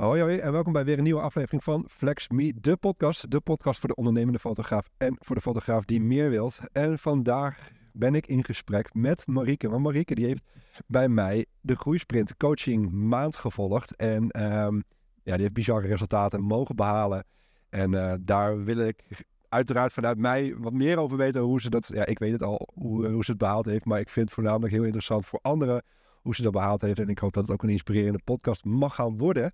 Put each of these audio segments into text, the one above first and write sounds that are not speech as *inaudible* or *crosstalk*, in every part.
Hoi, hoi en welkom bij weer een nieuwe aflevering van Flex Me, de podcast. De podcast voor de ondernemende fotograaf en voor de fotograaf die meer wilt. En vandaag ben ik in gesprek met Marieke. Want Marieke die heeft bij mij de Groeisprint coaching maand gevolgd. En ehm, ja, die heeft bizarre resultaten mogen behalen. En eh, daar wil ik uiteraard vanuit mij wat meer over weten hoe ze dat... Ja, ik weet het al, hoe, hoe ze het behaald heeft. Maar ik vind het voornamelijk heel interessant voor anderen hoe ze dat behaald heeft. En ik hoop dat het ook een inspirerende podcast mag gaan worden.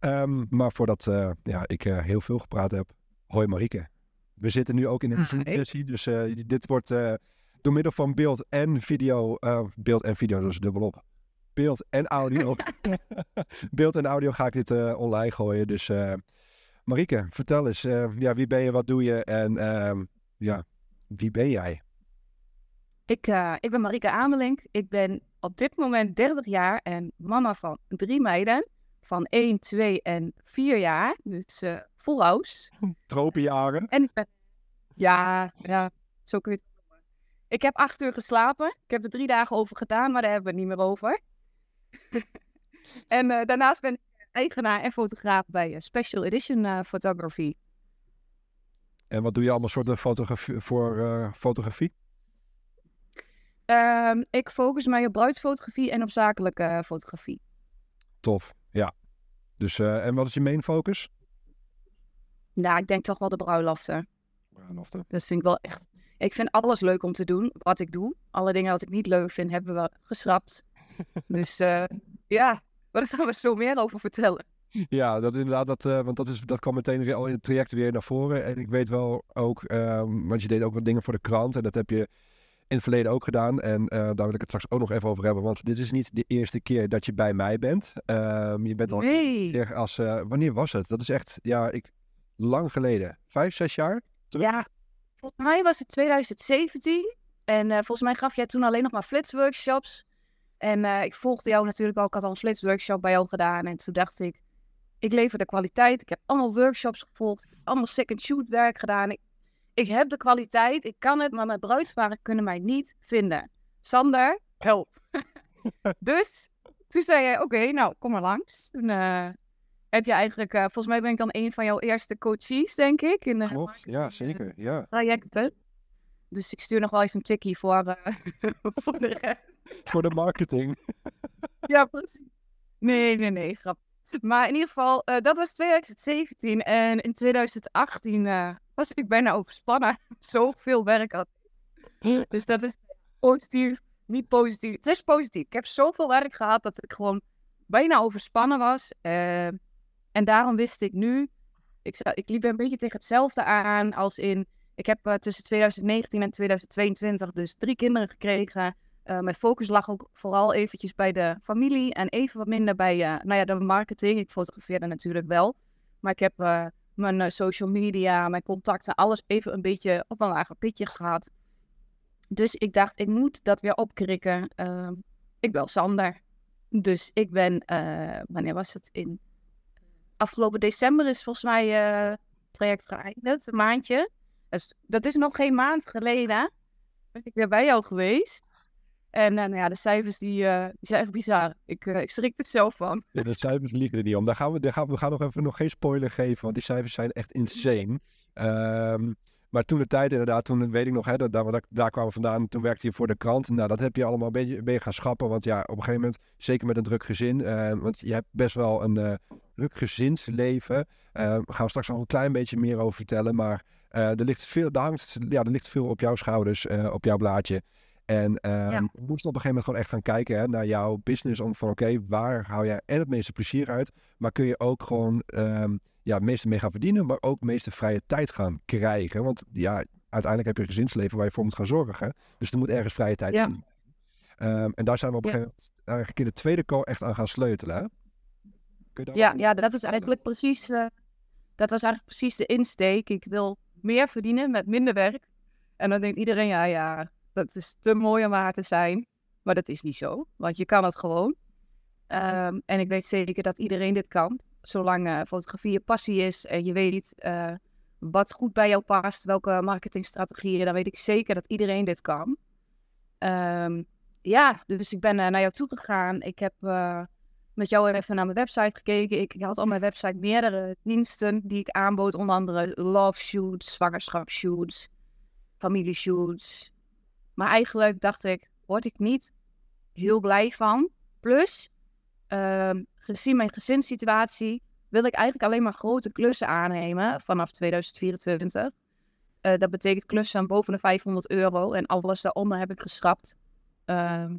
Um, maar voordat uh, ja, ik uh, heel veel gepraat heb, hoi Marieke. We zitten nu ook in een sessie, dus uh, dit wordt door middel van beeld en video, beeld en video, dus dubbelop. Beeld en audio. *laughs* *laughs* beeld en audio ga ik dit online gooien. Dus Marieke, vertel eens, ja, wie ben je, wat doe je en ehm, ja, wie ben jij? Ik, ik ben Marieke Amelink. Ik ben op dit moment 30 jaar en mama van drie meiden van 1, 2 en 4 jaar. Dus uh, full house. *laughs* Tropenjaren. En ik ben... Ja, ja, zo kun je het noemen. Ik heb acht uur geslapen. Ik heb er drie dagen over gedaan, maar daar hebben we het niet meer over. *laughs* en uh, daarnaast ben ik eigenaar en fotograaf bij uh, Special Edition uh, Photography. En wat doe je allemaal soorten fotografie, voor fotografie? Um, ik focus mij op bruidsfotografie en op zakelijke fotografie. Tof. Dus, uh, en wat is je main focus? Nou, ik denk toch wel de bruiloften. Bruiloften? Dat vind ik wel echt... Ik vind alles leuk om te doen, wat ik doe. Alle dingen wat ik niet leuk vind, hebben we geschrapt. *laughs* dus uh, ja, daar gaan we zo meer over vertellen. Ja, dat inderdaad, dat, uh, want dat, is, dat kwam meteen al in het traject weer naar voren. En ik weet wel ook, um, want je deed ook wat dingen voor de krant. En dat heb je in het verleden ook gedaan. En uh, daar wil ik het straks ook nog even over hebben. Want dit is niet de eerste keer dat je bij mij bent. Um, je bent al nee. als... Uh, wanneer was het? Dat is echt, ja, ik, lang geleden. Vijf, zes jaar terug? Ja, volgens mij was het 2017. En uh, volgens mij gaf jij toen alleen nog maar flitsworkshops. En ik volgde jou natuurlijk ook. Ik had al een flitsworkshop bij jou gedaan. En toen dacht ik, ik lever de kwaliteit. Ik heb allemaal workshops gevolgd. Allemaal second shoot werk gedaan. Ik, ik heb de kwaliteit, ik kan het, maar mijn bruidsparen kunnen mij niet vinden. Sander, help. *laughs* dus toen zei jij, oké, nou, kom maar langs. Toen uh, heb je eigenlijk, uh, volgens mij ben ik dan een van jouw eerste coaches, denk ik. In de Klopt, ja, zeker, ja. Trajecten. Dus ik stuur nog wel even een tikkie voor, uh, *laughs* voor de rest. voor de marketing. ja, precies. Nee, nee, nee, grap. Maar in ieder geval, dat was 2017. En in 2018 was ik bijna overspannen. *laughs* Zoveel werk had Dus dat is positief, niet positief. Het is positief. Ik heb zoveel werk gehad dat ik gewoon bijna overspannen was. Uh, en daarom wist ik nu, ik, ik liep een beetje tegen hetzelfde aan als in, ik heb tussen 2019 en 2022 dus drie kinderen gekregen. Uh, mijn focus lag ook vooral eventjes bij de familie en even wat minder bij nou ja, de marketing. Ik fotografeerde natuurlijk wel. Maar ik heb mijn uh, social media, mijn contacten, alles even een beetje op een lager pitje gehad. Dus ik dacht, ik moet dat weer opkrikken. Uh, ik bel Sander. Dus ik ben, wanneer was het? In afgelopen december is volgens mij het traject geëindigd, een maandje. Dus dat is nog geen maand geleden. Ben ik weer bij jou geweest. En uh, nou ja, de cijfers die, uh, die zijn echt bizar. Ik, uh, ik schrik er zelf van. De cijfers liegen er niet om. Daar gaan we, daar gaan we, gaan nog even nog geen spoiler geven, want die cijfers zijn echt insane. Um, maar toen de tijd inderdaad, toen weet ik nog, hè, dat, daar, daar kwamen vandaan. Toen werkte je voor de krant. Nou, dat heb je allemaal een beetje, gaan schappen. Want ja, op een gegeven moment, zeker met een druk gezin. want je hebt best wel een druk gezinsleven. Daar gaan we straks nog een klein beetje meer over vertellen. Maar er, ligt veel, er, hangt, ja, er ligt veel op jouw schouders, op jouw blaadje. En ja. we moesten op een gegeven moment gewoon echt gaan kijken hè, naar jouw business. Om van oké, waar hou jij en het meeste plezier uit? Maar kun je ook gewoon um, ja, het meeste mee gaan verdienen, maar ook het meeste vrije tijd gaan krijgen? Want ja, uiteindelijk heb je een gezinsleven waar je voor moet gaan zorgen. Dus er moet ergens vrije tijd ja. in. Um, en daar zijn we op een gegeven moment eigenlijk in de tweede call echt aan gaan sleutelen. Hè? Kun je ja, ja, dat is eigenlijk precies, uh, dat was eigenlijk precies de insteek. Ik wil meer verdienen met minder werk. En dan denkt iedereen, ja, ja, dat is te mooi om waar te zijn. Maar dat is niet zo, want je kan het gewoon. Um, en ik weet zeker dat iedereen dit kan. Zolang uh, fotografie je passie is en je weet uh, wat goed bij jou past, welke marketingstrategieën, dan weet ik zeker dat iedereen dit kan. Um, ja, dus ik ben uh, naar jou toe gegaan. Ik heb met jou even naar mijn website gekeken. Ik, had op mijn website meerdere diensten die ik aanbood. Onder andere love shoots, zwangerschapsshoots, familieshoots. Maar eigenlijk dacht ik, word ik niet heel blij van. Plus, ehm, gezien mijn gezinssituatie, wil ik eigenlijk alleen maar grote klussen aannemen vanaf 2024. Uh, dat betekent klussen boven de 500 euro en alles daaronder heb ik geschrapt. Ehm,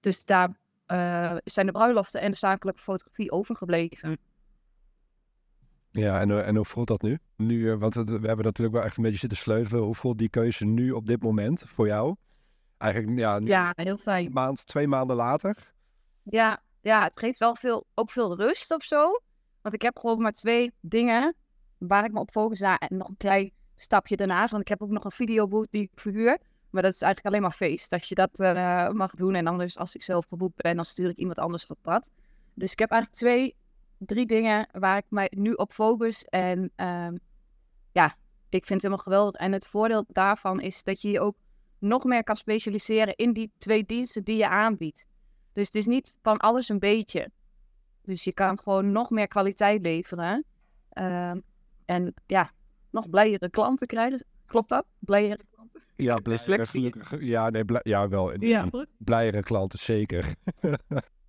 dus daar uh, zijn de bruiloften en de zakelijke fotografie overgebleven. Ja, en, eh, en hoe voelt dat nu? nu want we hebben natuurlijk wel echt een beetje zitten sleutelen. Hoe voelt die keuze nu op dit moment voor jou? Eigenlijk, ja, ja heel fijn. Maand, twee maanden later. Ja, ja, het geeft wel veel, ook veel rust of zo. Want ik heb gewoon maar twee dingen waar ik me op focus. En nog een klein stapje daarnaast. Want ik heb ook nog een videoboot die ik verhuur. Maar dat is eigenlijk alleen maar feest. Dat je dat uh, mag doen. En anders, als ik zelf verboekt ben, dan stuur ik iemand anders op pad. Dus ik heb eigenlijk twee, drie dingen waar ik mij nu op focus. En uh, ja, ik vind het helemaal geweldig. En het voordeel daarvan is dat je je ook nog meer kan specialiseren in die twee diensten die je aanbiedt. Dus het is niet van alles een beetje. Dus je kan gewoon nog meer kwaliteit leveren. Uh, en ja, nog blijere klanten krijgen. Klopt dat? Blijere klanten? Ja, blijere, gelukkig. Ja, nee, blij, ja, wel. Ja, goed. Blijere klanten, zeker. *laughs*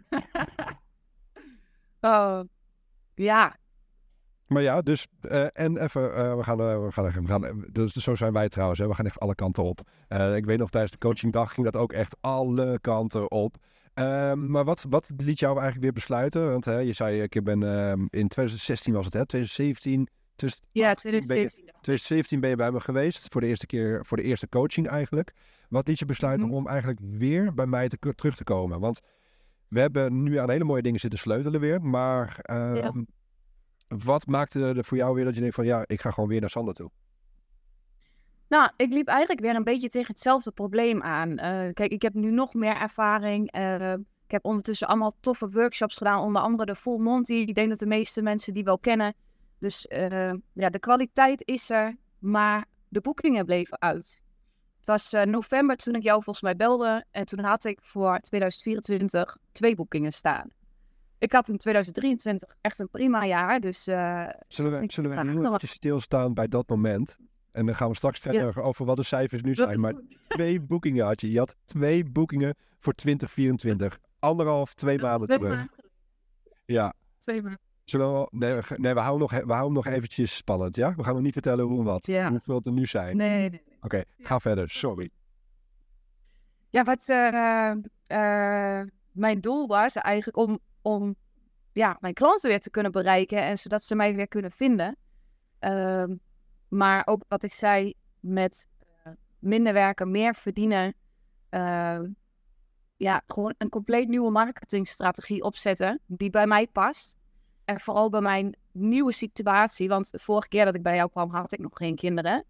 *laughs* oh, ja. Maar ja, dus, uh, en even, uh, we, gaan, uh, we, gaan, we gaan, dus zo zijn wij trouwens, hè, we gaan echt alle kanten op. ik weet nog, tijdens de coachingdag ging dat ook echt alle kanten op. Ehm, maar wat, wat liet jou eigenlijk weer besluiten? Want hè, je zei, ik ben uh, in 2016 was het, hè? 2017. ja, 2017. Ben je, 2017 ben je bij me geweest voor de eerste keer, voor de eerste coaching eigenlijk. Wat liet je besluiten mhm. om eigenlijk weer bij mij te, terug te komen? Want we hebben nu aan hele mooie dingen zitten sleutelen weer. Maar um, wat maakte er voor jou weer dat je denkt van ja, ik ga gewoon weer naar Sander toe? Nou, ik liep eigenlijk weer een beetje tegen hetzelfde probleem aan. Uh, kijk, ik heb nu nog meer ervaring. Uh, ik heb ondertussen allemaal toffe workshops gedaan, onder andere de Full Monty. Ik denk dat de meeste mensen die wel kennen. Dus uh, ja, de kwaliteit is er, maar de boekingen bleven uit. Het was november toen ik jou volgens mij belde en toen had ik voor 2024 twee boekingen staan. Ik had in 2023 echt een prima jaar, dus... zullen we, zullen we nu even stilstaan bij dat moment? En dan gaan we straks verder over wat de cijfers nu zijn. Maar twee *laughs* boekingen had je. Je had twee boekingen voor 2024. Anderhalf, twee maanden terug. Ja. Twee maanden. Zullen we, nee, we, nee, we houden nog, we houden nog eventjes spannend, ja? We gaan nog niet vertellen hoe en wat. Ja. Hoeveel het er nu zijn. Nee, nee. Oké, ga verder. Sorry. Ja, wat uh, uh, mijn doel was eigenlijk om, om ja, mijn klanten weer te kunnen bereiken. En zodat ze mij weer kunnen vinden. Uh, maar ook wat ik zei met uh, minder werken, meer verdienen. Uh, ja, gewoon een compleet nieuwe marketingstrategie opzetten die bij mij past. En vooral bij mijn nieuwe situatie. Want de vorige keer dat ik bij jou kwam, had ik nog geen kinderen.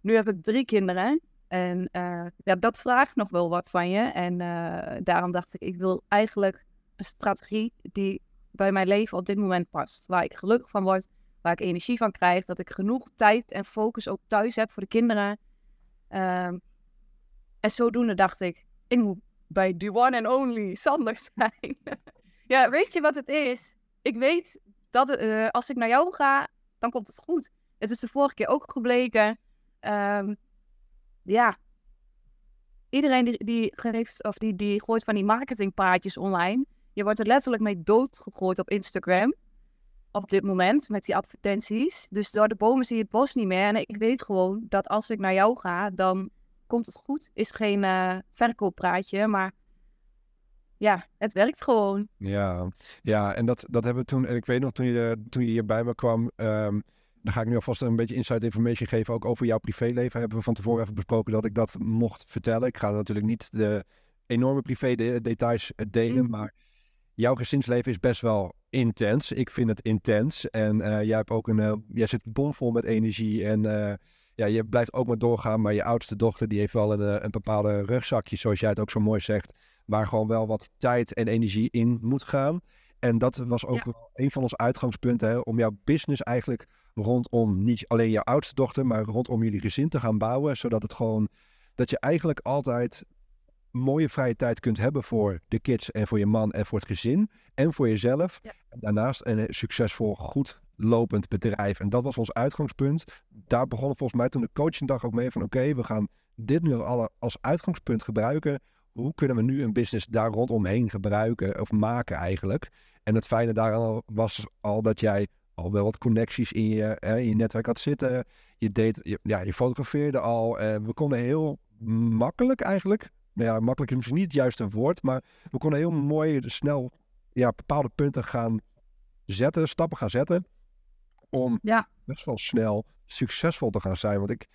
Nu heb ik drie kinderen. En uh, ja, dat vraagt nog wel wat van je. En daarom dacht ik, ik wil eigenlijk een strategie die bij mijn leven op dit moment past. Waar ik gelukkig van word waar ik energie van krijg. Dat ik genoeg tijd en focus ook thuis heb voor de kinderen. Um, en zodoende dacht ik, ik moet bij the one and only Sander zijn. *laughs* ja, weet je wat het is? Ik weet dat uh, als ik naar jou ga, dan komt het goed. Het is de vorige keer ook gebleken. Um, ja, iedereen die, die geeft of die, die gooit van die marketingpraatjes online. Je wordt er letterlijk mee doodgegooid op Instagram op dit moment met die advertenties. Dus door de bomen zie je het bos niet meer. En ik weet gewoon dat als ik naar jou ga, dan komt het goed. Is geen uh, verkooppraatje, maar ja, het werkt gewoon. Ja, ja en dat, dat hebben we toen. En ik weet nog toen je, toen je hier bij me kwam. Um, dan ga ik nu alvast een beetje inside information geven. Ook over jouw privéleven hebben we van tevoren even besproken dat ik dat mocht vertellen. Ik ga natuurlijk niet de enorme privé details delen, mm. maar jouw gezinsleven is best wel intens. Ik vind het intens. En uh, jij, hebt ook een, uh, jij zit bomvol met energie. En uh, ja, je blijft ook maar doorgaan. Maar je oudste dochter die heeft wel een, een bepaalde rugzakje, zoals jij het ook zo mooi zegt. Waar gewoon wel wat tijd en energie in moet gaan. En dat was ook wel een van onze uitgangspunten. Hè, om jouw business eigenlijk rondom niet alleen jouw oudste dochter, maar rondom jullie gezin te gaan bouwen. Zodat het gewoon, dat je eigenlijk altijd mooie vrije tijd kunt hebben voor de kids en voor je man en voor het gezin en voor jezelf. Ja. Daarnaast een succesvol, goed lopend bedrijf. En dat was ons uitgangspunt. Daar begon volgens mij toen de coachingdag ook mee van oké, we gaan dit nu alle als uitgangspunt gebruiken. Hoe kunnen we nu een business daar rondomheen gebruiken of maken eigenlijk? En het fijne daaraan was al dat jij al wel wat connecties in je, hè, in je netwerk had zitten. Je, deed, je, ja, je fotografeerde al. En we konden heel makkelijk eigenlijk, nou ja, makkelijk is misschien niet het juiste woord, maar we konden heel mooi snel ja, bepaalde punten gaan zetten, stappen gaan zetten. Om Ja. best wel snel succesvol te gaan zijn. Want ik,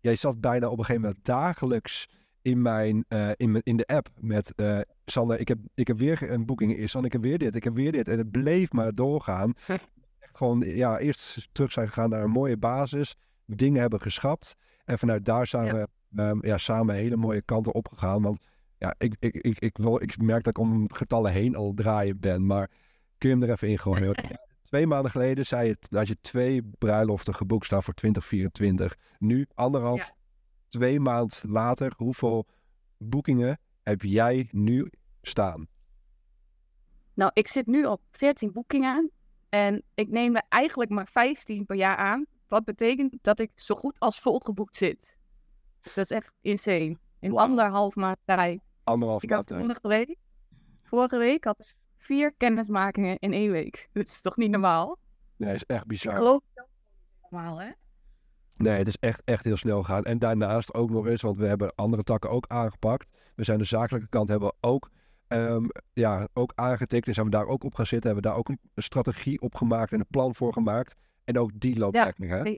jij zat bijna op een gegeven moment dagelijks in, mijn, eh, in, mijn, in de app met eh Sander, ik heb, ik heb weer een boeking, Sander, ik heb weer dit, ik heb weer dit. En het bleef maar doorgaan. Echt gewoon, ja, eerst terug zijn gegaan naar een mooie basis, dingen hebben geschrapt. En vanuit daar zijn Ja. we ehm, ja, samen hele mooie kanten opgegaan. Want ja, ik, ik, ik, ik, wil, ik merk dat ik om getallen heen al draaien ben, maar kun je hem er even in gooien? *laughs* Twee maanden geleden zei je dat je twee bruiloften geboekt staan voor 2024. Nu, anderhalf, Ja. Twee maand later, hoeveel boekingen heb jij nu staan? Nou, ik zit nu op 14 boekingen en ik neem er eigenlijk maar 15 per jaar aan. Wat betekent dat ik zo goed als volgeboekt zit. Dus dat is echt insane. In anderhalf maand tijd. Anderhalf Ik maand. had tijd. vorige week, vorige week had ik vier kennismakingen in één week. *laughs* Dat is toch niet normaal? Nee, is echt Ik bizar. geloof het ook niet normaal, hè? Nee, het is echt, echt heel snel gegaan. En daarnaast ook nog eens, want we hebben andere takken ook aangepakt. We zijn de zakelijke kant hebben we ook, ehm, ja, ook aangetikt en zijn we daar ook op gaan zitten. Hebben we daar ook een, strategie op gemaakt en een plan voor gemaakt. En ook die loopt Ja, lekker, hè?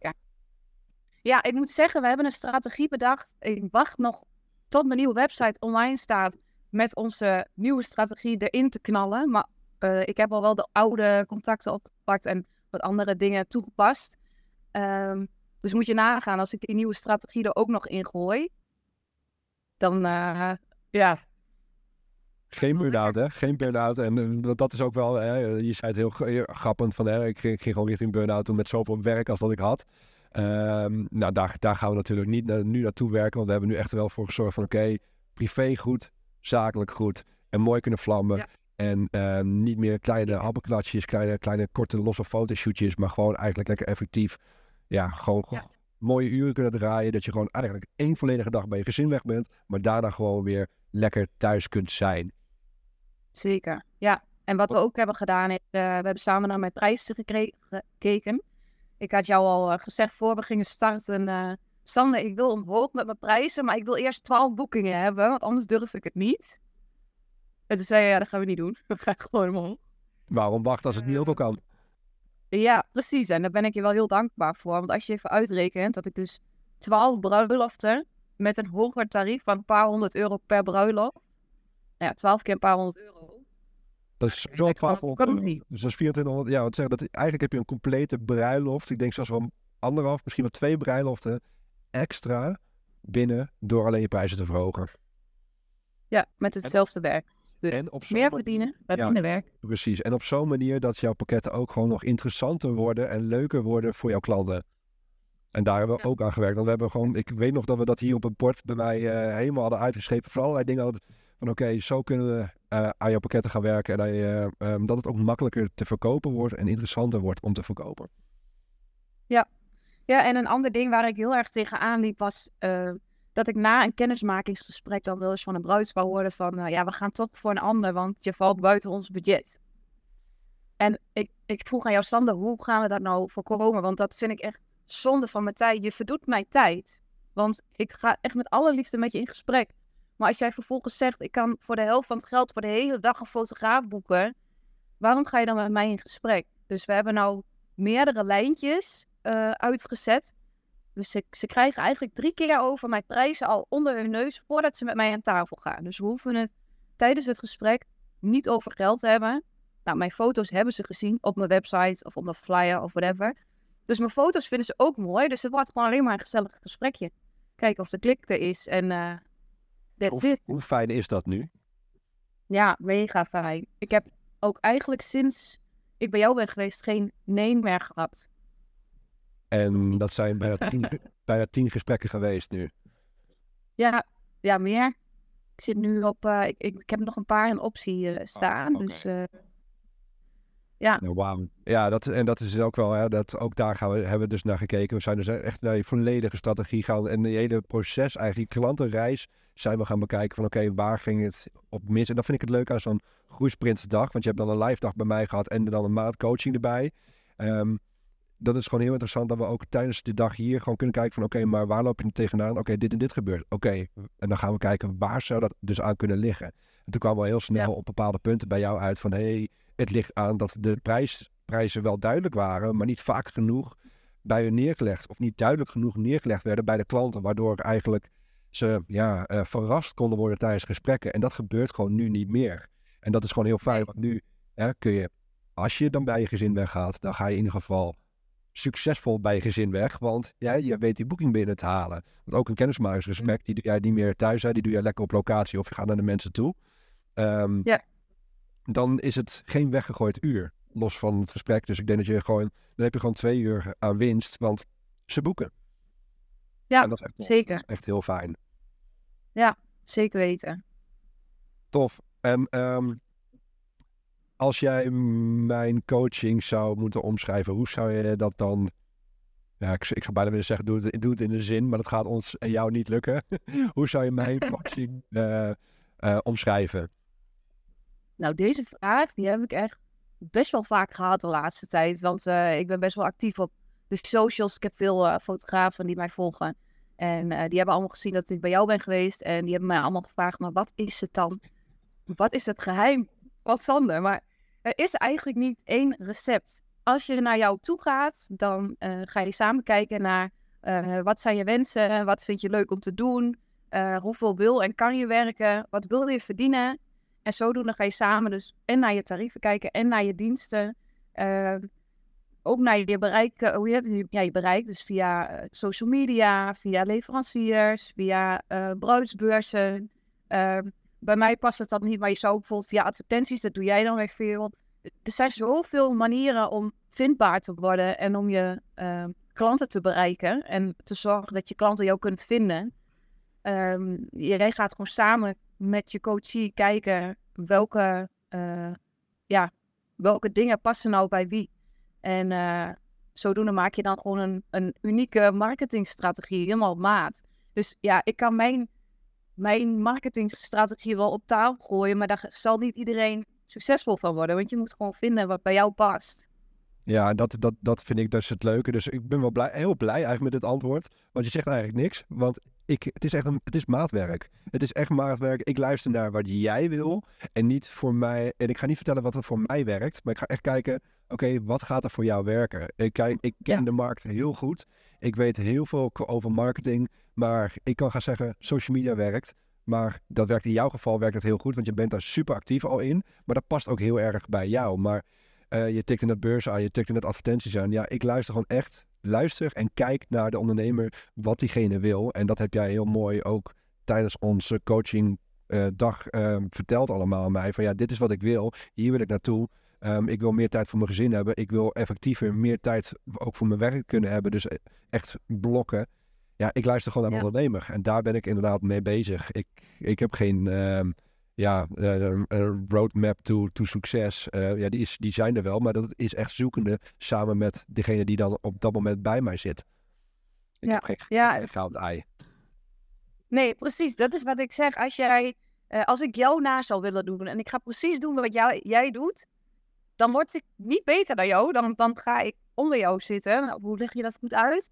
Ja, ik moet zeggen, we hebben een strategie bedacht. Ik wacht nog tot mijn nieuwe website online staat met onze nieuwe strategie erin te knallen. Maar eh, ik heb al wel de oude contacten opgepakt en wat andere dingen toegepast. Ehm, dus moet je nagaan, als ik die nieuwe strategie er ook nog in gooi, dan eh, ja, Geen burn-out, hè? Geen burn-out. En eh, dat- dat is ook wel, hè, je zei het heel heel grappend van, hè, ik, ging- ik ging gewoon richting burn-out toen met zoveel werk als wat ik had. Ehm, nou, daar, daar gaan we natuurlijk niet na- nu naartoe werken, want we hebben nu echt wel voor gezorgd van, oké, privé goed, zakelijk goed en mooi kunnen vlammen. Ja. En ehm, niet meer kleine happenklatjes, kleine, kleine korte losse fotoshootjes, maar gewoon eigenlijk lekker effectief. Ja, gewoon Ja. mooie uren kunnen draaien, dat je gewoon eigenlijk één volledige dag bij je gezin weg bent, maar daarna gewoon weer lekker thuis kunt zijn. Zeker, ja. En wat we ook hebben gedaan is, eh, we hebben samen naar mijn prijzen gekeken. Ik had jou al eh, gezegd voor we gingen starten, eh Sander, ik wil omhoog met mijn prijzen, maar ik wil eerst 12 boekingen hebben, want anders durf ik het niet. En toen zei je, ja, dat gaan we niet doen. *laughs* We gaan gewoon omhoog. Waarom wachten als het niet ook al kan? Ja, precies. En daar ben ik je wel heel dankbaar voor. Want als je even uitrekent dat ik dus 12 bruiloften met een hoger tarief van een paar honderd euro per bruiloft. Nou ja, 12 keer een paar honderd euro. Dat is gewoon 1200 euro. vakantie. Dus dat is 2400. Ja, wat zeggen dat eigenlijk heb je een complete bruiloft. Ik denk zelfs wel anderhalf, misschien wel twee bruiloften extra binnen door alleen je prijzen te verhogen. Ja, met hetzelfde werk. Dus En op Meer verdienen, met Ja. minder werk. Precies. En op zo'n manier dat jouw pakketten ook gewoon nog interessanter worden en leuker worden voor jouw klanten. En daar hebben we Ja. ook aan gewerkt. Want we hebben gewoon, ik weet nog dat we dat hier op het bord bij mij eh, helemaal hadden uitgeschreven. Voor allerlei dingen hadden van oké, zo kunnen we eh, aan jouw pakketten gaan werken. En dat, je, eh, ehm, dat het ook makkelijker te verkopen wordt en interessanter wordt om te verkopen. Ja, en een ander ding waar ik heel erg tegenaan liep was dat ik na een kennismakingsgesprek dan wel eens van een bruidspaar hoorde van, nou ja, we gaan toch voor een ander, want je valt buiten ons budget. En ik, ik vroeg aan jou, Sander, hoe gaan we dat nou voorkomen? Want dat vind ik echt zonde van mijn tijd. Je verdoet mijn tijd. Want ik ga echt met alle liefde met je in gesprek. Maar als jij vervolgens zegt, ik kan voor de helft van het geld voor de hele dag een fotograaf boeken, waarom ga je dan met mij in gesprek? Dus we hebben nou meerdere lijntjes eh, uitgezet. Dus ze, ze krijgen eigenlijk drie keer over mijn prijzen al onder hun neus voordat ze met mij aan tafel gaan. Dus we hoeven het tijdens het gesprek niet over geld te hebben. Nou, mijn foto's hebben ze gezien op mijn website of op mijn flyer of whatever. Dus mijn foto's vinden ze ook mooi. Dus het wordt gewoon alleen maar een gezellig gesprekje. Kijken of de klik er is en eh that's Hoe, it. hoe fijn is dat nu? Ja, mega fijn. Ik heb ook eigenlijk sinds ik bij jou ben geweest geen nee meer gehad. En dat zijn bijna tien, *laughs* bijna tien gesprekken geweest nu. Ja, ja, meer. Ik zit nu op, uh, ik, ik, ik, heb nog een paar in optie uh, staan. Oh, okay. Dus uh, ja. Nou, wow. Ja, dat, en dat is ook wel, hè, dat, ook daar gaan we, hebben we dus naar gekeken. We zijn dus echt naar die volledige strategie gaan en die hele proces, eigenlijk klantenreis, zijn we gaan bekijken van oké, okay, waar ging het op mis? En dat vind ik het leuk aan zo'n groeisprintsdag, want je hebt dan een live dag bij mij gehad en dan een maand coaching erbij. Um, dat is gewoon heel interessant dat we ook tijdens de dag hier gewoon kunnen kijken van oké, maar waar loop je tegenaan? Oké, dit en dit gebeurt. Oké, en dan gaan we kijken waar zou dat dus aan kunnen liggen. En toen kwamen we heel snel op bepaalde punten bij jou uit van hé, hey, het ligt aan dat de prijs, prijzen wel duidelijk waren, maar niet vaak genoeg bij hun neergelegd of niet duidelijk genoeg neergelegd werden bij de klanten, waardoor eigenlijk ze ja, uh, verrast konden worden tijdens gesprekken. En dat gebeurt gewoon nu niet meer. En dat is gewoon heel fijn, want nu hè, kun je, als je dan bij je gezin weggaat, dan ga je in ieder geval succesvol bij je gezin weg. Want ja, je weet die boeking binnen te halen. Want ook een kennismakingsgesprek, die doe jij niet meer thuis. Hè, die doe je lekker op locatie of je gaat naar de mensen toe. Um, ja. Dan is het geen weggegooid uur. Los van het gesprek. Dus ik denk dat je gewoon. Dan heb je gewoon twee uur aan winst. Want ze boeken. Ja, dat is echt, zeker. Dat is echt heel fijn. Ja, zeker weten. Tof. En um, als jij mijn coaching zou moeten omschrijven, hoe zou je dat dan... Ja, ik, ik zou bijna willen zeggen, doe het, doe het in een zin, maar dat gaat ons en jou niet lukken. *laughs* hoe zou je mijn *laughs* coaching uh, uh, omschrijven? Nou, deze vraag, die heb ik echt best wel vaak gehad de laatste tijd. Want uh, ik ben best wel actief op de socials. Ik heb veel fotografen die mij volgen. En die hebben allemaal gezien dat ik bij jou ben geweest. En die hebben mij allemaal gevraagd, maar wat is het dan? Wat is het geheim? Wat Sander? Maar er is eigenlijk niet één recept. Als je naar jou toe gaat, dan uh, ga je samen kijken naar uh, wat zijn je wensen, wat vind je leuk om te doen, uh, hoeveel wil en kan je werken, wat wil je verdienen. En zodoende ga je samen dus en naar je tarieven kijken en naar je diensten. ook naar je bereik, hoe je, ja, je bereik, dus via social media, via leveranciers, via bruidsbeurzen. Ehm, bij mij past het dan niet, maar je zou bijvoorbeeld via advertenties, dat doe jij dan weer veel. Er zijn zoveel manieren om vindbaar te worden en om je uh, klanten te bereiken en te zorgen dat je klanten jou kunnen vinden. Um, gaat gewoon samen met je coachie kijken welke, uh, ja, welke dingen passen nou bij wie. En uh, zodoende maak je dan gewoon een, een unieke marketingstrategie helemaal maat. Dus ja, ik kan mijn mijn marketingstrategie wel op tafel gooien, maar daar zal niet iedereen succesvol van worden. Want je moet gewoon vinden wat bij jou past. Ja, dat, dat, dat vind ik dus het leuke. Dus ik ben wel blij, heel blij eigenlijk met dit antwoord. Want je zegt eigenlijk niks. Want ik, het is echt een, het is maatwerk. Het is echt maatwerk. Ik luister naar wat jij wil. En niet voor mij. En ik ga niet vertellen wat er voor mij werkt. Maar ik ga echt kijken. Oké, wat gaat er voor jou werken? Ik, kijk, ik ken de markt heel goed. Ik weet heel veel over marketing. Maar ik kan gaan zeggen, social media werkt. Maar dat werkt in jouw geval werkt het heel goed, want je bent daar super actief al in. Maar dat past ook heel erg bij jou. Maar uh, je tikt in het beurs aan, je tikt in het advertenties aan. Ja, ik luister gewoon echt. Luister en kijk naar de ondernemer wat diegene wil. En dat heb jij heel mooi ook tijdens onze coaching uh, dag uh, verteld allemaal aan mij. Van ja, dit is wat ik wil. Hier wil ik naartoe. Um, ik wil meer tijd voor mijn gezin hebben. Ik wil effectiever meer tijd ook voor mijn werk kunnen hebben. Dus echt blokken. Ja, ik luister gewoon naar ondernemer. En daar ben ik inderdaad mee bezig. Ik, ik heb geen um, ja, uh, roadmap to, to succes. Uh, ja, die, is, die zijn er wel. Maar dat is echt zoekende samen met degene die dan op dat moment bij mij zit. Ik ja. heb geen, ja. goud ei. Nee, precies. Dat is wat ik zeg. Als, jij, uh, als ik jou na zou willen doen en ik ga precies doen wat jou, jij doet, dan word ik niet beter dan jou. Dan, dan ga ik onder jou zitten. Nou, hoe leg je dat goed uit?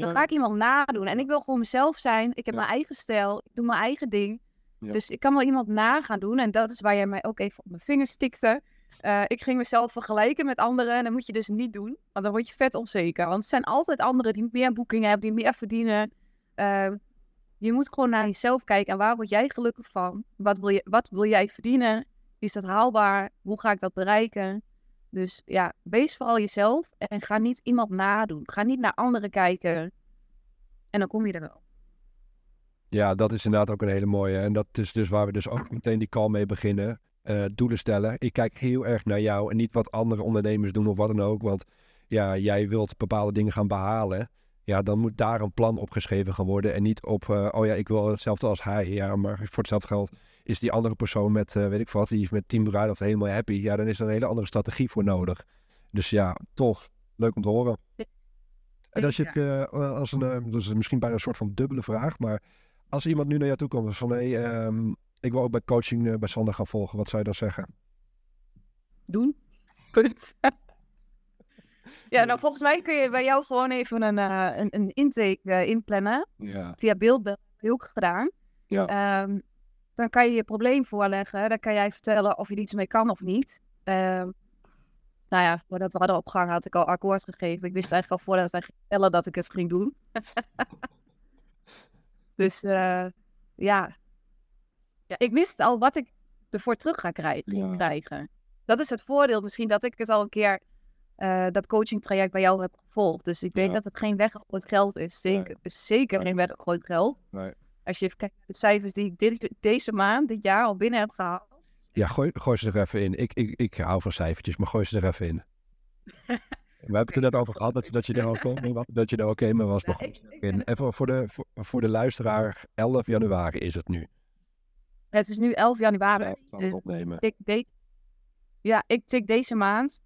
Dan ga ik iemand nadoen. En ik wil gewoon mezelf zijn. Ik heb mijn eigen stijl. Ik doe mijn eigen ding. Dus ik kan wel iemand na gaan doen. En dat is waar jij mij ook even op mijn vingers stikte. Uh, ik ging mezelf vergelijken met anderen. En dat moet je dus niet doen. Want dan word je vet onzeker. Want er zijn altijd anderen die meer boekingen hebben. Die meer verdienen. Uh, je moet gewoon naar jezelf kijken. En waar word jij gelukkig van? Wat wil, je, wat wil jij verdienen? Is dat haalbaar? Hoe ga ik dat bereiken? Dus ja, wees vooral jezelf en ga niet iemand nadoen. Ga niet naar anderen kijken. En dan kom je er wel. Ja, dat is inderdaad ook een hele mooie. En dat is dus waar we dus ook meteen die call mee beginnen. Uh, doelen stellen. Ik kijk heel erg naar jou en niet wat andere ondernemers doen of wat dan ook. Want ja, jij wilt bepaalde dingen gaan behalen. Ja, dan moet daar een plan opgeschreven gaan worden. En niet op, uh, oh ja, ik wil hetzelfde als hij. Ja, maar voor hetzelfde geld is die andere persoon met, uh, weet ik wat, die is met Team Bruiloft helemaal happy. Ja, dan is er een hele andere strategie voor nodig. Dus ja, toch. Leuk om te horen. En als je het, uh, als een, dus misschien bijna een soort van dubbele vraag, maar als iemand nu naar jou toe komt van, hé, hey, um, ik wil ook bij coaching uh, bij Sander gaan volgen, wat zou je dan zeggen? Doen. *laughs* Punt. ja, nou volgens mij kun je bij jou gewoon even een, uh, een, een, intake inplannen. Ja. Via beeldbel ook gedaan. Ja. Um, dan kan je je probleem voorleggen. Dan kan jij vertellen of je er iets mee kan of niet. Um, nou ja, voordat we hadden opgehangen had ik al akkoord gegeven. Ik wist eigenlijk al voordat wij vertellen dat ik het ging doen. *laughs* dus uh, ja. ja, ik wist al wat ik ervoor terug ga krijgen. Ja. krijgen. Dat is het voordeel misschien dat ik het al een keer, uh, dat coaching traject bij jou heb gevolgd. Dus ik weet Ja. dat het geen weggegooid geld is. Zeker, zeker Nee. geen weggegooid geld. Nee. Als je even kijkt naar de cijfers die ik dit, deze maand, dit jaar al binnen heb gehaald. Ja, gooi, gooi ze er even in. Ik, ik, ik hou van cijfertjes, maar gooi ze er even in. *laughs* We hebben het er net over gehad dat, dat je er ook kon, dat je er oké mee was. Ja, ik- ik ben- Even voor de, voor, voor de luisteraar, 11 januari is het nu. Het is nu 11 januari. Het Dus opnemen. tik de- ja, ik tik deze maand,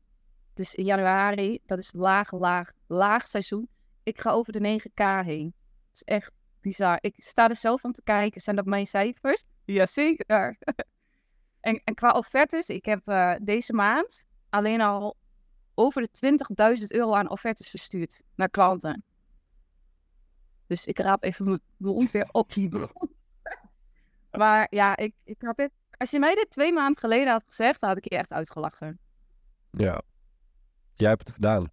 dus in januari, dat is laag, laag, laag seizoen. Ik ga over de 9k heen. Dat is echt bizar. Ik sta er zelf aan te kijken. Zijn dat mijn cijfers? Jazeker. *laughs* en, en qua offertes, ik heb eh, deze maand alleen al over de 20.000 euro aan offertes verstuurd naar klanten. Dus ik raap even mijn mond weer op die. *laughs* Maar ja, ik, ik had dit als je mij dit twee maanden geleden had gezegd, dan had ik je echt uitgelachen. Ja. Jij hebt het gedaan.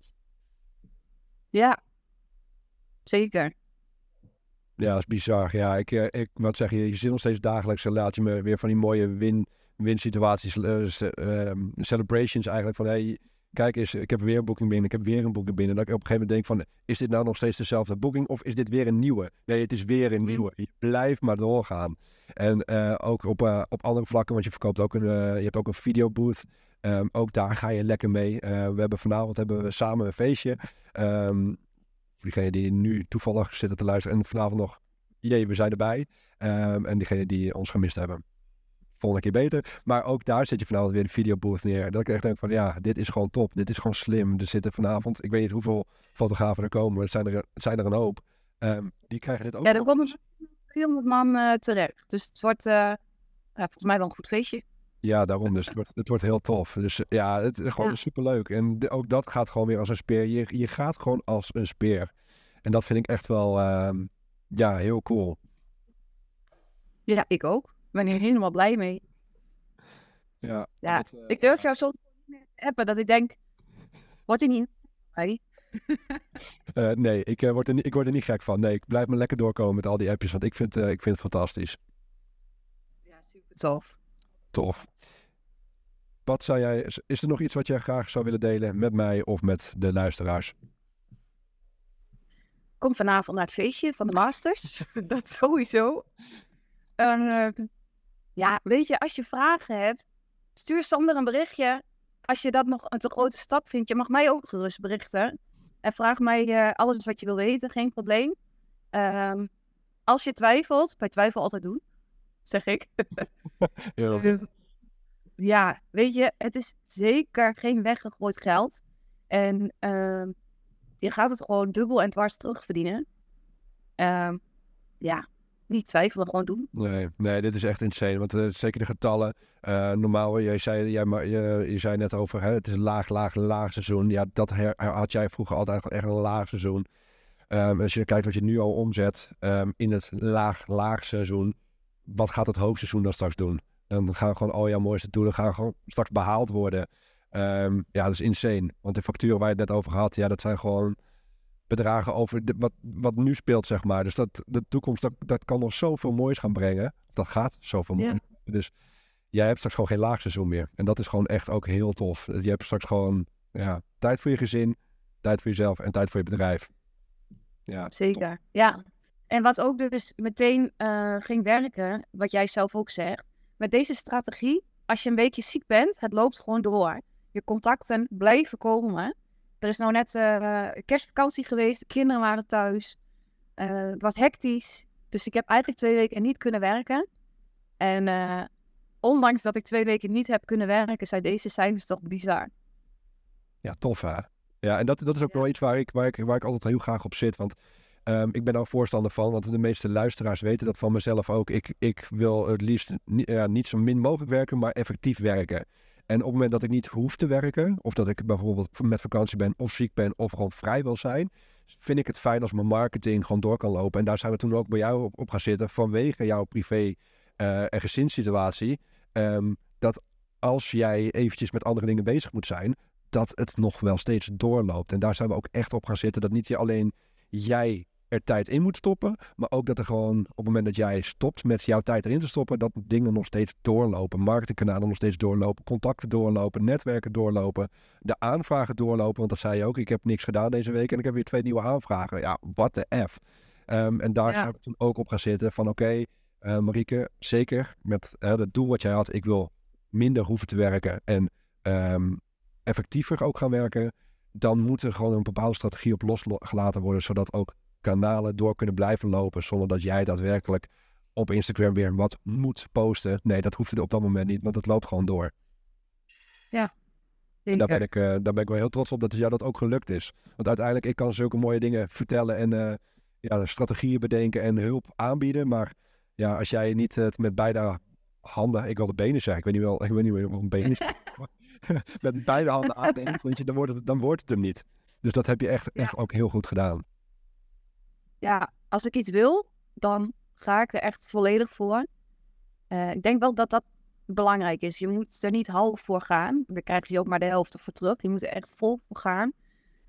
Ja, zeker. Ja, dat is bizar. Ja, ik, eh, ik wat zeg je, je zit nog steeds dagelijks en laat je me weer van die mooie win, win situaties, eh, ehm, celebrations eigenlijk van hey, kijk eens, ik heb weer een boeking binnen, ik heb weer een boeking binnen. Dat ik op een gegeven moment denk van, is dit nou nog steeds dezelfde boeking of is dit weer een nieuwe? Nee, het is weer een Mm. nieuwe. Je blijft maar doorgaan. En eh, ook op, eh, op andere vlakken, want je verkoopt ook een, eh, je hebt ook een videobooth. Ehm, ook daar ga je lekker mee. Eh, we hebben vanavond hebben we samen een feestje. Ehm, voor diegenen die nu toevallig zitten te luisteren en vanavond nog, jee, we zijn erbij. Ehm, en diegenen die ons gemist hebben, volgende keer beter. Maar ook daar zet je vanavond weer de videobooth neer. Dat ik echt denk van, ja, dit is gewoon top. Dit is gewoon slim. Er zitten vanavond, ik weet niet hoeveel fotografen er komen, maar het zijn er, het zijn er een hoop. Ehm, die krijgen dit ook Ja, er komt eens. een 300 man eh, terecht. Dus het wordt eh, ja, volgens mij wel een goed feestje. Ja, daarom dus. Het wordt, het wordt heel tof. Dus eh, ja, het is gewoon Ja. superleuk. En de- ook dat gaat gewoon weer als een speer. Je, je gaat gewoon als een speer. En dat vind ik echt wel, ehm, ja, heel cool. Ja, ik ook. Ik ben hier helemaal blij mee. Ja, Ja, dat, eh, Ik durf jou soms niet meer te appen dat ik denk, wordt hij niet bij? *laughs* eh, nee, ik, word er niet, ik word er niet gek van. Nee, ik blijf me lekker doorkomen met al die appjes. Want ik vind, ik vind het fantastisch. Ja, super tof. Tof. Wat zou jij, is- er nog iets wat jij graag zou willen delen met mij of met de luisteraars? Kom vanavond naar het feestje van de Masters. *laughs* dat sowieso. En, eh, ja, weet je, als je vragen hebt, stuur Sander een berichtje. Als je dat nog een te grote stap vindt, je mag mij ook gerust berichten. En vraag mij eh, alles wat je wil weten, geen probleem. Ehm, als je twijfelt, bij twijfel altijd doen, zeg ik. *laughs* Heel Eh, ja, weet je, het is zeker geen weggegooid geld. En ehm, je gaat het gewoon dubbel en dwars terugverdienen. Ehm ja, niet twijfelen, gewoon doen. Nee, nee, dit is echt insane. Want eh, zeker de getallen. eh, normaal, jij zei, jij, maar, je, je zei net over, hè, het is een laag, laag, laag seizoen. Ja, dat her- had jij vroeger altijd echt een laag seizoen. Ehm, als je kijkt wat je nu al omzet in het laag, laag seizoen. Wat gaat het hoogseizoen dan straks doen? Dan gaan gewoon al jouw mooiste doelen gaan gewoon straks behaald worden. Ehm, ja, dat is insane. Want de facturen waar je het net over had, ja, dat zijn gewoon bedragen over de, wat, wat nu speelt, zeg maar. Dus dat, de toekomst, dat, dat kan nog zoveel moois gaan brengen. Dat gaat zoveel Ja. moois. Dus jij hebt straks gewoon geen laagseizoen meer. En dat is gewoon echt ook heel tof. Je hebt straks gewoon ja, tijd voor je gezin, tijd voor jezelf en tijd voor je bedrijf. Ja, Zeker. Ja. En wat ook dus meteen eh, ging werken, wat jij zelf ook zegt. Met deze strategie, als je een weekje ziek bent, het loopt gewoon door. Je contacten blijven komen. Er is nou net eh, kerstvakantie geweest, de kinderen waren thuis. Eh, het was hectisch. Dus ik heb eigenlijk twee weken niet kunnen werken. En ondanks dat ik twee weken niet heb kunnen werken, zijn deze cijfers toch bizar. Ja, tof hè? Ja, en dat, dat is ook wel iets waar ik, waar, ik, waar ik altijd heel graag op zit. Want ehm, ik ben daar voorstander van, want de meeste luisteraars weten dat van mezelf ook. Ik, ik wil het liefst ja, niet zo min mogelijk werken, maar effectief werken. En op het moment dat ik niet hoef te werken, of dat ik bijvoorbeeld met vakantie ben, of ziek ben, of gewoon vrij wil zijn, vind ik het fijn als mijn marketing gewoon door kan lopen. En daar zijn we toen ook bij jou op, op gaan zitten vanwege jouw privé uh, en gezinssituatie. Um, dat als jij eventjes met andere dingen bezig moet zijn, dat het nog wel steeds doorloopt. En daar zijn we ook echt op gaan zitten. Dat niet je alleen jij er tijd in moet stoppen. Maar ook dat er gewoon op het moment dat jij stopt met jouw tijd erin te stoppen, dat dingen nog steeds doorlopen. Marketingkanalen nog steeds doorlopen, contacten doorlopen, netwerken doorlopen, de aanvragen doorlopen. Want dat zei je ook, ik heb niks gedaan deze week en ik heb weer twee nieuwe aanvragen. Ja, what the F. Um, en daar ja. we toen ook op gaan zitten van oké, okay, uh, Marieke, zeker met uh, het doel wat jij had, ik wil minder hoeven te werken en um, effectiever ook gaan werken. Dan moet er gewoon een bepaalde strategie op losgelaten worden, zodat ook kanalen door kunnen blijven lopen zonder dat jij daadwerkelijk op Instagram weer wat moet posten. Nee, dat hoeft er op dat moment niet, want het loopt gewoon door. Ja. En daar ben, ik, uh, daar ben ik wel heel trots op dat jou dat ook gelukt is. Want uiteindelijk, ik kan zulke mooie dingen vertellen en uh, ja, strategieën bedenken en hulp aanbieden. Maar ja, als jij niet het met beide handen, ik wil de benen zeggen, ik weet niet wel, ik weet niet wel een been is. *laughs* *laughs* met beide handen aandenkt, dan wordt, het, dan wordt het hem niet. Dus dat heb je echt, echt ook heel goed gedaan ja, als ik iets wil, dan ga ik er echt volledig voor. Uh, ik denk wel dat dat belangrijk is. Je moet er niet half voor gaan. Dan krijg je ook maar de helft voor terug. Je moet er echt vol voor gaan.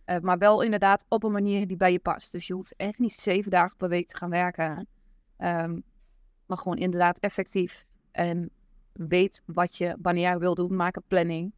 Uh, maar wel inderdaad op een manier die bij je past. Dus je hoeft echt niet zeven dagen per week te gaan werken. Um, maar gewoon inderdaad effectief. En weet wat je, wanneer jij wil doen. Maak een planning.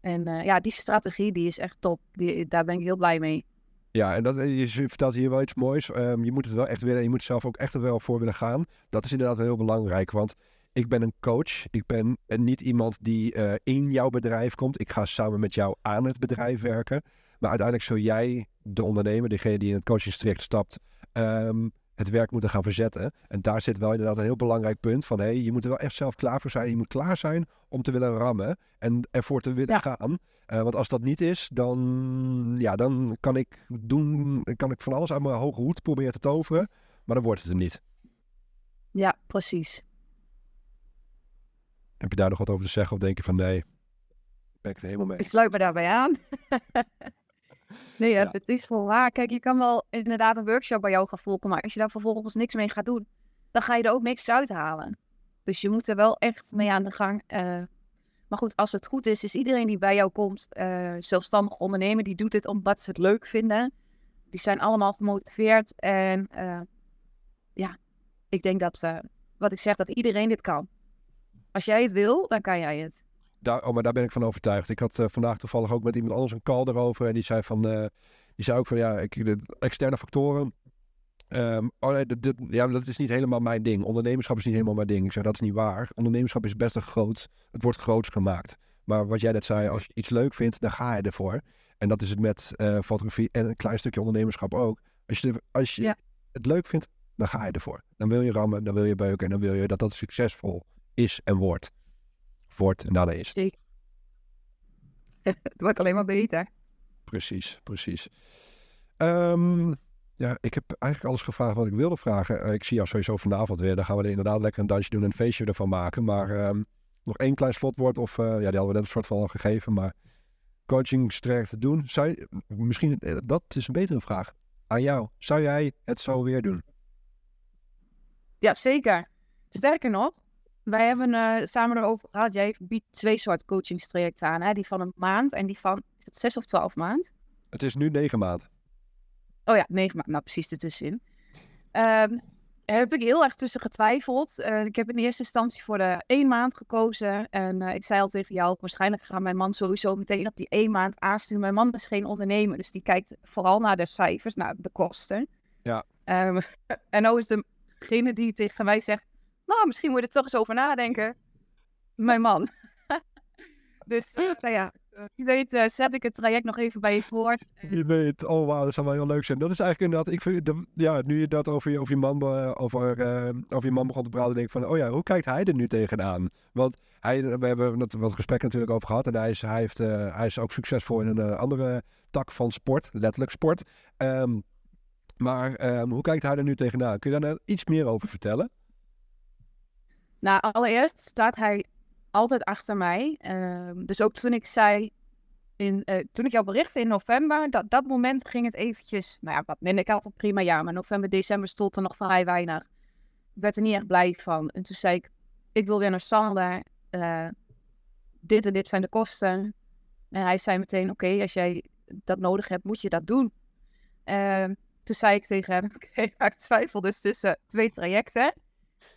En uh, ja, die strategie die is echt top. Daar ben ik heel blij mee. Ja, en dat, eh, je vertelt hier wel iets moois. Um, je moet het wel echt willen en je moet zelf ook echt er wel voor willen gaan. Dat is inderdaad heel belangrijk, want ik ben een coach. Ik ben niet iemand die uh, in jouw bedrijf komt. Ik ga samen met jou aan het bedrijf werken. Maar uiteindelijk zul jij, de ondernemer, degene die in het coachingstraject stapt, um, het werk moeten gaan verzetten. En daar zit wel inderdaad een heel belangrijk punt van, hé, hey, je moet er wel echt zelf klaar voor zijn. Je moet klaar zijn om te willen rammen en ervoor te willen gaan. Uh, want als dat niet is, dan, ja, dan kan ik doen, kan ik van alles aan mijn hoge hoed proberen te toveren, maar dan wordt het er niet. Ja, precies. Heb je daar nog wat over te zeggen of denk je van nee, ben ik het helemaal mee? Ik sluit me daarbij aan. *laughs* Nee, ja. het is wel waar. Kijk, je kan wel inderdaad een workshop bij jou gaan volgen, maar als je daar vervolgens niks mee gaat doen, dan ga je er ook niks uithalen. Dus je moet er wel echt mee aan de gang. Uh, maar goed, als het goed is, is iedereen die bij jou komt, uh, zelfstandig ondernemer, die doet dit omdat ze het leuk vinden. Die zijn allemaal gemotiveerd. En uh, ja, ik denk dat, wat ik zeg, dat iedereen dit kan. Als jij het wil, dan kan jij het. Daar, oh, maar daar ben ik van overtuigd. Ik had vandaag toevallig ook met iemand anders een call erover. En die zei van, die zei ook van ja, ik, de externe factoren. Um, oh nee, dit, ja, dat is niet helemaal mijn ding. Ondernemerschap is niet helemaal mijn ding. Ik zeg, dat is niet waar. Ondernemerschap is best een groot, het wordt groots gemaakt. Maar wat jij net zei, als je iets leuk vindt, dan ga je ervoor. En dat is het met uh, fotografie en een klein stukje ondernemerschap ook. Als je, als je ja. het leuk vindt, dan ga je ervoor. Dan wil je rammen, dan wil je beuken en dan wil je dat dat succesvol is en wordt wordt en daarna is het. *laughs* het wordt alleen maar beter. Precies, precies. Um, ja, ik heb eigenlijk alles gevraagd wat ik wilde vragen. Uh, ik zie jou sowieso vanavond weer. Dan gaan we er inderdaad lekker een dansje doen en een feestje ervan maken. Maar um, nog één klein slotwoord. Of uh, ja, die hadden we net een soort van al gegeven. Maar coachingstraject te doen. Zou je, misschien, eh, dat is een betere vraag aan jou. Zou jij het zo weer doen? Ja, zeker. Sterker nog, wij hebben uh, samen erover gehad. Jij biedt twee soorten coachingstrajecten aan. Hè? Die van een maand en die van is het zes of twaalf maand. Het is nu negen maand. Oh ja, negen maand. Nou, precies ertussenin. Um, heb ik heel erg tussen getwijfeld. Uh, ik heb in eerste instantie voor de één maand gekozen. En uh, ik zei al tegen jou, waarschijnlijk gaat mijn man sowieso meteen op die één maand aansturen. Mijn man is geen ondernemer, dus die kijkt vooral naar de cijfers, naar de kosten. Ja. Um, *laughs* en nou is degene die tegen mij zegt, nou, misschien moet je er toch eens over nadenken. Mijn man. *laughs* dus, nou ja, Wie weet uh, zet ik het traject nog even bij je voort. Je weet, oh wauw, dat zou wel heel leuk zijn. Dat is eigenlijk inderdaad, ik vind, de, ja, nu je dat over je, over je man, over, uh, over je man begon te praten, denk ik van, oh ja, hoe kijkt hij er nu tegenaan? Want hij, we hebben het wat gesprek natuurlijk over gehad en hij is, hij heeft, uh, hij is ook succesvol in een andere tak van sport, letterlijk sport. Um, maar um, hoe kijkt hij er nu tegenaan? Kun je daar nou iets meer over vertellen? Nou, allereerst staat hij altijd achter mij. Uh, dus ook toen ik zei, in, uh, toen ik jou berichtte in november, dat, dat moment ging het eventjes, nou ja, wat minder. Ik had het prima jaar, maar november, december stond er nog vrij weinig. Ik werd er niet echt blij van. En toen zei ik, ik wil weer naar Sander. Uh, dit en dit zijn de kosten. En hij zei meteen, oké, als jij dat nodig hebt, moet je dat doen. Uh, toen zei ik tegen hem, *laughs* oké, ik twijfel dus tussen twee trajecten.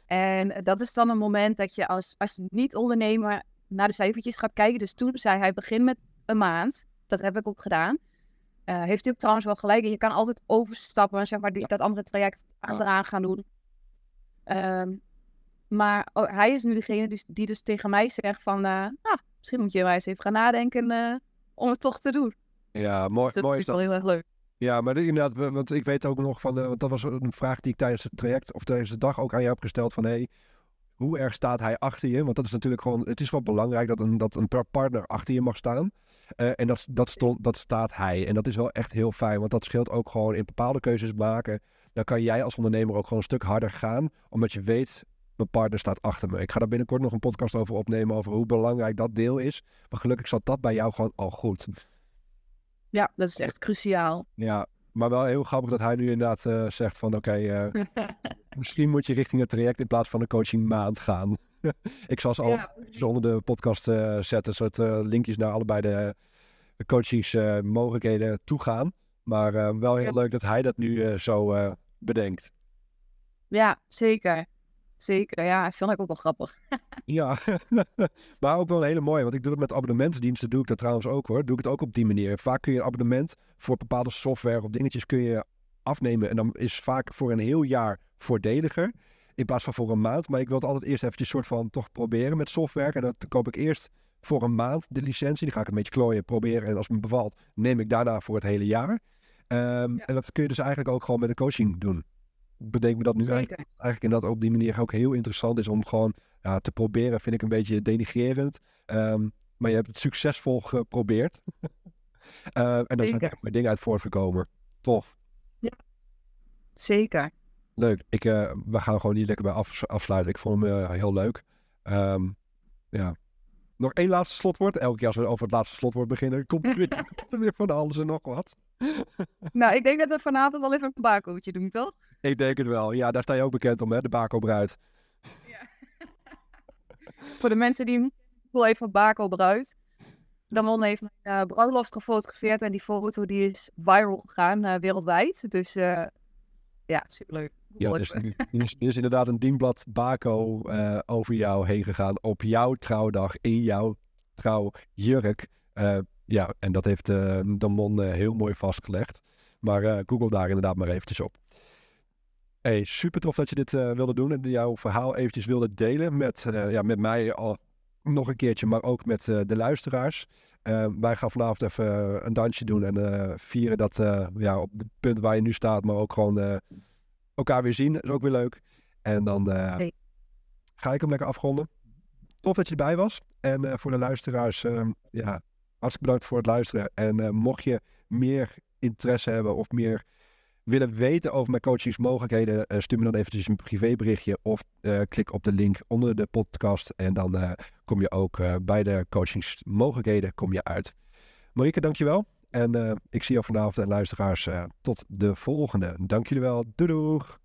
En dat is dan een moment dat je als, als niet-ondernemer naar de cijfertjes gaat kijken. Dus toen zei hij, begin met een maand. Dat heb ik ook gedaan. Uh, heeft hij ook trouwens wel gelijk. Je kan altijd overstappen, zeg maar, die, dat andere traject achteraan gaan doen. Um, maar oh, hij is nu degene die, die, dus tegen mij zegt van, uh, misschien moet je maar eens even gaan nadenken uh, om het toch te doen. Ja, mooi. Dus dat mooi is wel heel erg leuk. Ja, maar inderdaad, want ik weet ook nog van, want dat was een vraag die ik tijdens het traject of tijdens de dag ook aan jou heb gesteld van, hey, hoe erg staat hij achter je? Want dat is natuurlijk gewoon, het is wel belangrijk dat een, dat een partner achter je mag staan. Uh, en dat, dat, stond, dat staat hij. En dat is wel echt heel fijn, want dat scheelt ook gewoon in bepaalde keuzes maken. Dan kan jij als ondernemer ook gewoon een stuk harder gaan, omdat je weet, mijn partner staat achter me. Ik ga daar binnenkort nog een podcast over opnemen, over hoe belangrijk dat deel is. Maar gelukkig zat dat bij jou gewoon al goed. Ja, dat is echt cruciaal. Ja, maar wel heel grappig dat hij nu inderdaad uh, zegt van oké, okay, uh, *laughs* misschien moet je richting het traject in plaats van een coaching maand gaan. *laughs* ik zal ze al ja, onder de podcast uh, zetten, zodat linkjes naar allebei de, de coachingsmogelijkheden toe gaan. Maar wel heel ja. leuk dat hij dat nu zo bedenkt. Ja, zeker. Zeker, ja, vind ik ook wel grappig. ja, *laughs* maar ook wel een hele mooie, want ik doe het met abonnementsdiensten, doe ik dat trouwens ook hoor. Doe ik het ook op die manier. Vaak kun je een abonnement voor bepaalde software of dingetjes kun je afnemen. En dan is vaak voor een heel jaar voordeliger in plaats van voor een maand. Maar ik wil het altijd eerst eventjes soort van toch proberen met software. En dan koop ik eerst voor een maand de licentie. Die ga ik een beetje klooien, proberen. En als het me bevalt, neem ik daarna voor het hele jaar. Um, ja. En dat kun je dus eigenlijk ook gewoon met de coaching doen bedenk me dat nu eigenlijk, eigenlijk inderdaad op die manier ook heel interessant is om gewoon ja, te proberen, vind ik een beetje denigrerend. Um, maar je hebt het succesvol geprobeerd. uh, *laughs* en daar zijn echt maar dingen uit voortgekomen. Tof. Ja, zeker. Leuk. Ik, uh, we gaan gewoon niet lekker bij af, afsluiten. Ik vond hem uh, heel leuk. Um, ja. Nog één laatste slotwoord. Elke keer als we over het laatste slotwoord beginnen, komt er weer, *laughs* komt er weer van alles en nog wat. *laughs* nou, ik denk dat we vanavond wel even een bakootje doen, toch? Ik denk het wel. Ja, daar sta je ook bekend om, hè? De Bako Bruid. Ja. *laughs* Voor de mensen die wel even Bako Bruid. Damon heeft mijn uh, bruiloft gefotografeerd en die foto die is viral gegaan uh, wereldwijd. Dus uh, ja, superleuk. Ja, dus nu, is, is, inderdaad een dienblad Bako over jou heen gegaan op jouw trouwdag in jouw trouwjurk. ja, en dat heeft Damon heel mooi vastgelegd. Maar google daar inderdaad maar eventjes op. Hey, super tof dat je dit uh, wilde doen en jouw verhaal eventjes wilde delen met, uh, ja, met mij al nog een keertje, maar ook met uh, de luisteraars. wij gaan vanavond even een dansje doen en vieren dat ja, op het punt waar je nu staat, maar ook gewoon elkaar weer zien. Dat is ook weer leuk. En dan hey. ga ik hem lekker afronden. Tof dat je erbij was. En voor de luisteraars, ja, hartstikke bedankt voor het luisteren. En mocht je meer interesse hebben of meer willen weten over mijn coachingsmogelijkheden, uh, stuur me dan eventjes een privéberichtje of uh, klik op de link onder de podcast en dan uh, kom je ook bij de coachingsmogelijkheden kom je uit. Marike, dankjewel. En ik zie jou vanavond en luisteraars tot de volgende. Dank jullie wel. Doei doeg!